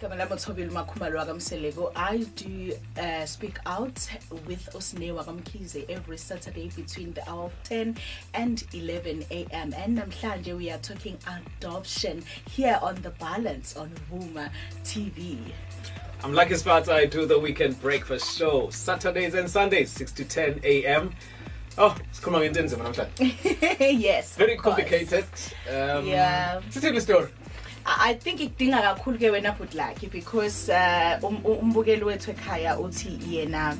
igama lami uthobile makhumalo wakamseleko i do uh, speak out with usine wakamkhize every saturday between the hour of 10 and 11 a.m and namhlanje we are talking adoption here on the balance on vuma tv I'm Lucky Spots. I do the weekend breakfast show Saturdays and Sundays, 6 to 10 a.m. Oh, sikhuluma ngento enzima namhlanje. yes Very complicated. Um, Yeah. Sithini story? I I think ikudinga kakhulu ke wena but like because uh um- um- umbukeli wethu ekhaya uthi yena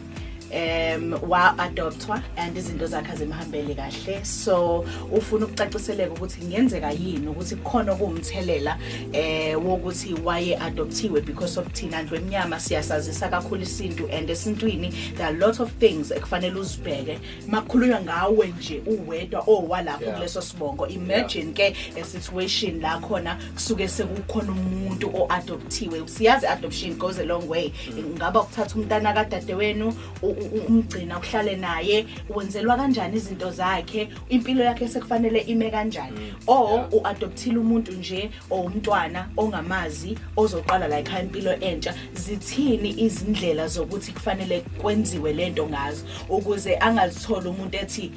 um wa adoptwa and izinto zakhe azimhambele kahle. So ufuna ukucaciseleka ukuthi ngenzeka yini ukuthi kukhona kuumthelela eh wokuthi waye adoptiwe because of thina ndwe emnyama siyasazisa kakhulu isintu and esintwini there are a lot of things ekufanele uzibheke. Makukhulunywa ngawe nje uwedwa owalapho Yeah. kuleso sibongo. Imagine ke a situation la khona kusuke sekukhona umuntu oadoptiwe. Siyazi adoption goes a long way. Ngaba ukuthatha umntana kadade wenu u- u- umgcina uhlale naye wenzelwa kanjani izinto zakhe impilo yakhe sekufanele ime kanjani. Or Yeah. uadoptile umuntu nje or umntwana ongamazi ozoqala la ekhaya impilo entsha. Zithini izindlela zokuthi kufanele kwenziwe lento ngazo? Ukuze angazithola umuntu ethi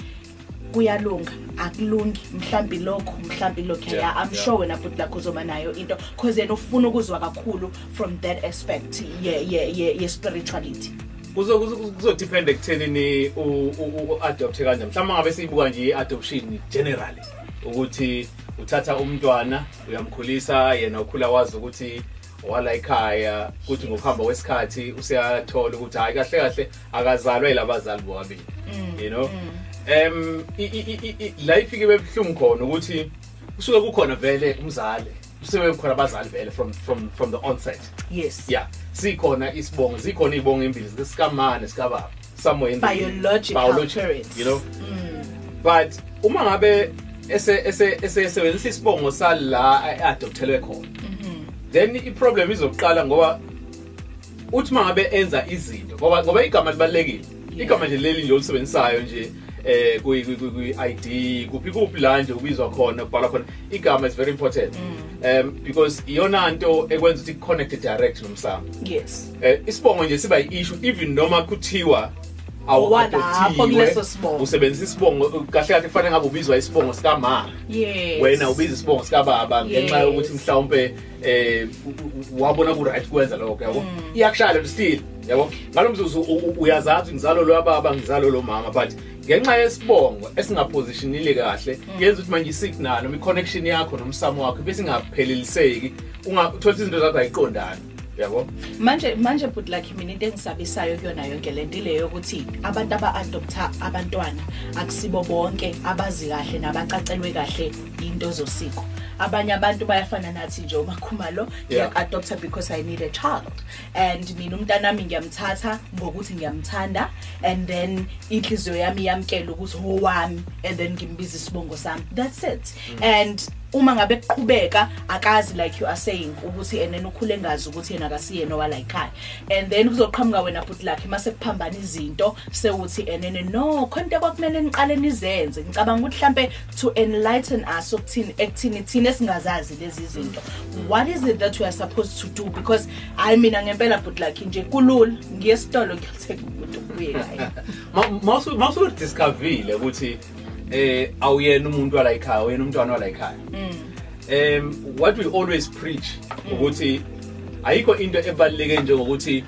kuyalunga akulungi mhlambi lokho mhlambi lokho Yeah, yeah, I'm yeah. sure wena but lakho uzoba nayo into because yena ufuna ukuzwa kakhulu from that aspect ye ye ye, ye spirituality. Kuzo kuzo- kuzodepend ekuthenini u-adopte kanjani. Mhlawumbe ngabe siyibuka nje i-adoption generally ukuthi uthatha umntwana uyamkhulisa yena ukhula wazi ukuthi wala ekhaya kuthi ngokuhamba kwesikhathi usiyathola ukuthi hayi kahle kahle akazalwa yilabazali bobabili. You know? i- i- la ifike bebhlungu khona ukuthi kusuke kukhona vele umzali kusuke kukhona abazali vele from from from the onset. Yes. Yeah. Sikhona isibongo zikhona izibongo embili sikamane sikababa somewhere in the Biological parents. you know? But uma ngabe ese ese esebenzisa isibongo sala adoptelwe khona then iproblem izoqala ngoba uthi mangabe enza izinto ngoba ngoba igama libalekile igama nje leli nje olisebenzisayo nje eh kwi kwi kwi ID kuphi kuphi la nje ubizwa khona kubhala khona. Igama is very important. Um because iyona nto ekwenza ukuthi connect direct nomsamo. Yes. Eh isibongo nje siba issue even noma kuthiwa Owalapho kuleso sibongo. usebenzisa isibongo kahle kahle kufanele ngabe ubizwa isibongo sikamama. Yes. Wena ubiza isibongo sikababa ngenxa Yes. yokuthi mhlawumbe eh u- u- wabona ku right kwenza lokho yabo? Iyakushaya still yabo? Ngalomzuzu u- u- uyazazi ngizalo lo baba ngizalo lo mama but ngenxa yesibongo esingapositionile kahle yenza ukuthi manje isignal noma iconnection yakho nomsamo wakho bese ingapheleliseki ungathola izinto zakho ayiqondani yabo? Manje manje but like mina into engisabisayo kuyona yonke lento ile yokuthi abantu aba-adopta abantwana akusibo bonke abazi kahle nabacacelwe kahle into zosiko. Abanye abantu bayafana nathi nje umakhumalo Yeah. ngiyak-adopta because i need a child. And mina umntanami ngiyamthatha ngokuthi ngiyamthanda and then inhliziyo yami iyamkela ukuthi owami and then ngimbiza isibongo sami. That's it. And uma ngabe kuqhubeka akazi like you are saying ukuthi enena ukhule ngazi ukuthi yena akasiyena owala ekhaya and then kuzoqhamuka wena futhi lakhe mase kuphambana izinto sewuthi enene no khonto kwakumele niqale nizenze ngicabanga ukuthi mhlambe to enlighten us ukuthini ekuthini thina esingazazi lezi zinto what is it that we are supposed to do because hayi mina ngempela but like nje kulula ngiye esitolo ngiyothenga umuntu kubuye kaye mawusuke discoverile ukuthi eh awuyena umuntu wala ekhaya uyena umntwana wala ekhaya um what we always preach ukuthi ayikho into ebaluleke njengokuthi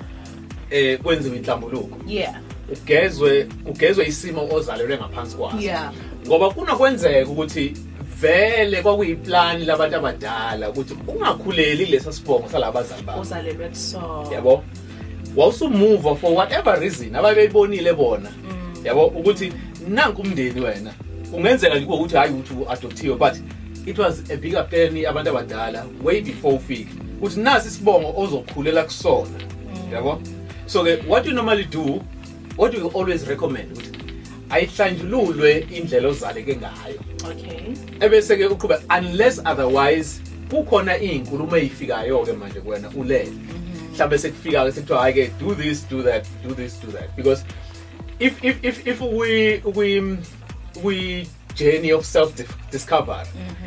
eh kwenziwe inhlambuluko. Yeah. Ugezwe ugezwe isimo ozalelwe ngaphansi kwaso. Yeah. Ngoba kunokwenzeka ukuthi vele kwakuyiplan labantu abadala ukuthi ungakhuleli lesa sibongo salabazali bakho uzalelwe kuso. Yabo? Wawusumuva for whatever reason ababeyibonile bona. Yabo? Ukuthi nanku umndeni wena. Ungenzeka nje ukuthi hayi ukuthi uadoptiwe but it was a bigger plan abantu abadala way before ufike. Ukuthi nasi isibongo ozokhulela kusona yabo? So ke what you normally do what you always recommend ukuthi ayihlanjululwe indlela ozaleke ngayo. Okay. Ebese ke uqhubeka unless otherwise kukhona iy'nkulumo eyifikayo-ke manje kuwena ulele. Mhlawumbe sekufika ke sekuthiwa hayi ke do this do that do this do that. Because if if if if we we we journey of self discovery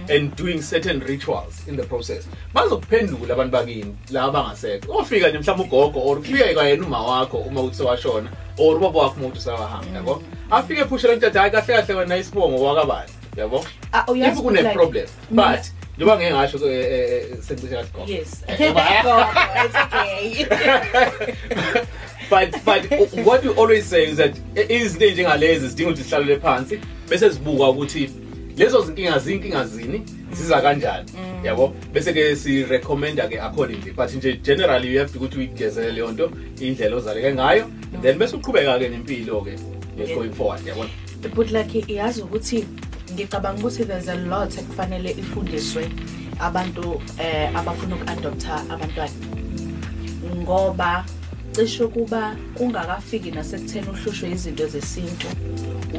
and doing certain rituals in the process. Bazokuphendula abantu bakini laba bangasekho. Ofika nje mhlawumbe ugogo or kufika kayena uma wakho uma uthi washona or ubaba wakho umuntu sawahamba yabo? Afike ephushela into hayi kahle kahle wena isibongo wakabani? Yabo? Ah, if kune like- problem Mina- but njengoba ngeke ngasho eh, eh, sengicishe ngathi gogo yes Ngoba- it's okay but but what you always say is that izinto enjengalezi zidinga ukuthi sihlalele phansi bese sibuka ukuthi lezo zinkinga zinkinga zini ziza kanjani yabo? Bese ke si recommenda ke accordingly. But nje generally you have to ukuthi uyigezele leyo nto indlela ozaleke ngayo and then bese uqhubeka ke nempilo ke Yeah. going forward yabo? But like iyazi ukuthi ngicabanga ukuthi there's a lot ekufanele ifundiswe abantu eh abafuna uku-adopta abantwana. Ngoba 在说 goodbye。Kungakafiki nasekutheni uhlushwe izinto zesintu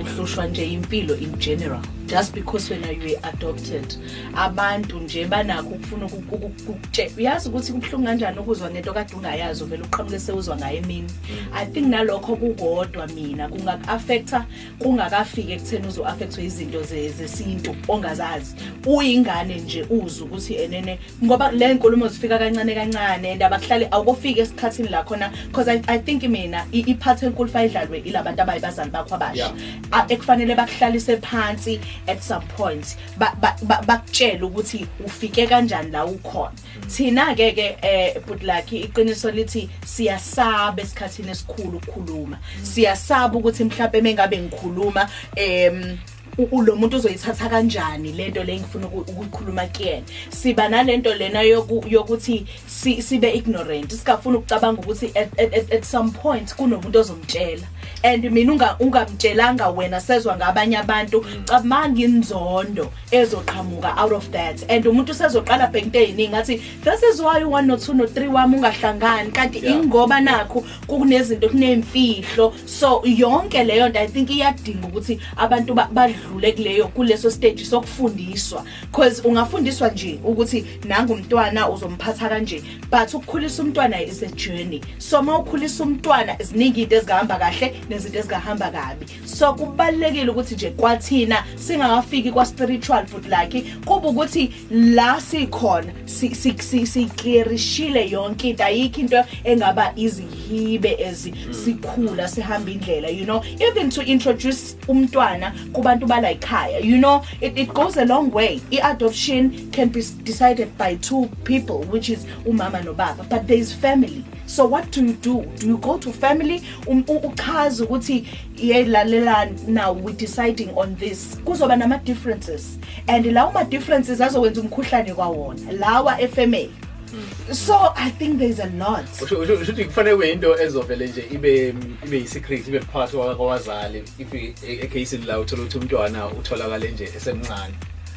uhlushwa nje impilo in general. Just because wena you were adopted. Abantu nje banakho ukufuna uku- uku- ukutshela uyazi ukuthi kubuhlungu kanjani ukuzwa ngento kade ungayazi vele uqhamuke sewuzwa ngayo emini. I think nalokho kukodwa mina kungaku-affecta kungakafiki ekutheni uzo-affectwe izinto ze- zesintu ongazazi. Uyingane nje uze ukuthi enene ngoba le nkulumo zifika kancane kancane and abakuhlali awukufiki esikhathini la khona because I, i think mina i- iphathe enkulu fayidlalwe ilabantu abayibazali bakho abasha. Ekufanele bakuhlalise phansi at some point. Ba- ba- ba- bakutshele ukuthi ufike kanjani la ukhona. Thina ke ke eh but like iqiniso lithi siyasaba esikhathini esikhulu ukukhuluma. Siyasaba ukuthi mhlawumbe mengabe ngikhuluma em lo muntu uzoyithatha kanjani lento le ngifuna uku- ukuyikhuluma kuyena? Siba nalento lena yoku- yokuthi si- sibe ignorant singafuna ukucabanga ukuthi at, at, at, at some point kunomuntu ozomtshela. And mina unga- ungamtshelanga wena sezwa ngabanye abantu. Cabanga inzondo ezoqhamuka out of that. And umuntu usezoqala bheka into eyiningi athi this is why u-one no-two no-three wami ungahlangani. Kanti Yeah. ingoba nakho kunezinto kuneyimfihlo so yonke leyo nto i think iyadinga ukuthi abantu ba- badlule kuleyo kuleso stage sokufundiswa. Because ungafundiswa nje ukuthi nangumntwana uzomphatha kanje but ukukhulisa umntwana is a journey. So uma ukhulisa umntwana ziningi into ezingahamba kahle nezinto ezingahamba kabi. So kubalulekile ukuthi nje kwathina singakafiki kwa-spiritual but like kuba ukuthi la sikhona si- si- si- siclearishile yonke into. Ayikho into engaba izihibe ezisikhula sihamba indlela you know. Even to introduce umntwana kubantu bala ekhaya you know it, it goes a long way. I-adoption can be decided by two people which is umama nobaba but there is family so what do you do? Do you go to family? Um- uchaze ukuthi yelalela now we deciding on this. Kuzoba nama differences. And lawo ma differences azokwenza umkhuhlane kwawona lawa efamily so i think there's a lot. Ukuthi kufanele kube into ezovele nje ibe ibe yisecret ibe phakathi kwa- kwabazali if e- ecasini la uthola ukuthi umntwana utholakale nje esemncane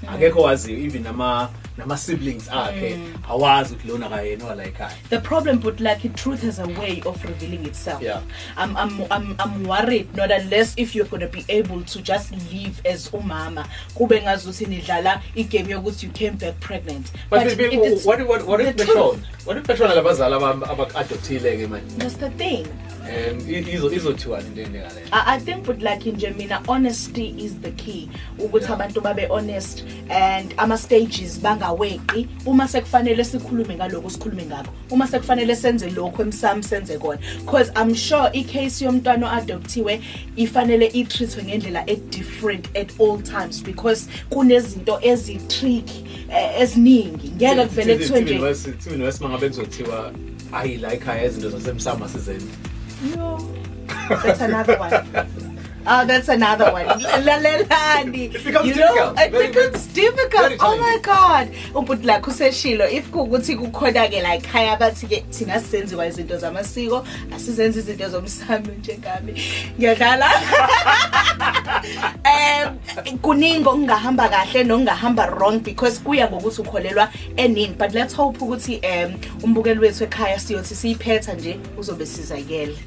akekho waziyo even nama nama siblings akhe awazi ukuthi lona kayena wala ekhaya the problem but like truth has a way of revealing itself. Yeah. I'm, I'm, I'm, I'm worried not unless if you're going to be able to just live as umama. Kube ngazuthi nidlala igame yokuthi you came back pregnant. But, but, it's what what what if the beshona truth. what if beshona labazali abak-adoptile ke manje? That's the thing um izo izothiwani into enjengaleyo I, I think but like nje mina honesty is the key ukuthi Yeah. abantu babe honest and ama stages bangaweqi uma sekufanele sikhulume ngaloko sikhulume ngakho uma sekufanele senze lokho emsam senze kona because i'm sure icase yomntwana oadoptiwe ifanele i-treatwe ngendlela e-different at all times because kunezinto ezi-tricky eh, eziningi ngeke kuvele kuthiwe nje Steven wesimanga bekuzothiwa ayi la ekhaya izinto zasemsama sizenze No, that's another one. Oh, that's another one. Lalelani. It becomes you know, difficult. it Very, becomes very difficult. Oh my. God. But like useshilo, if kukuthi kukhona ke like khaya bathi ke thina sisenziwa izinto zamasiko, asizenzi izinto zomsamo njengami. Ngiyadlala. um kuningi okungahamba kahle nokungahamba wrong because kuya ngokuthi ukholelwa enini but let's hope ukuthi um umbukeli wethu ekhaya siyothi siyiphetha nje uzobe sizakele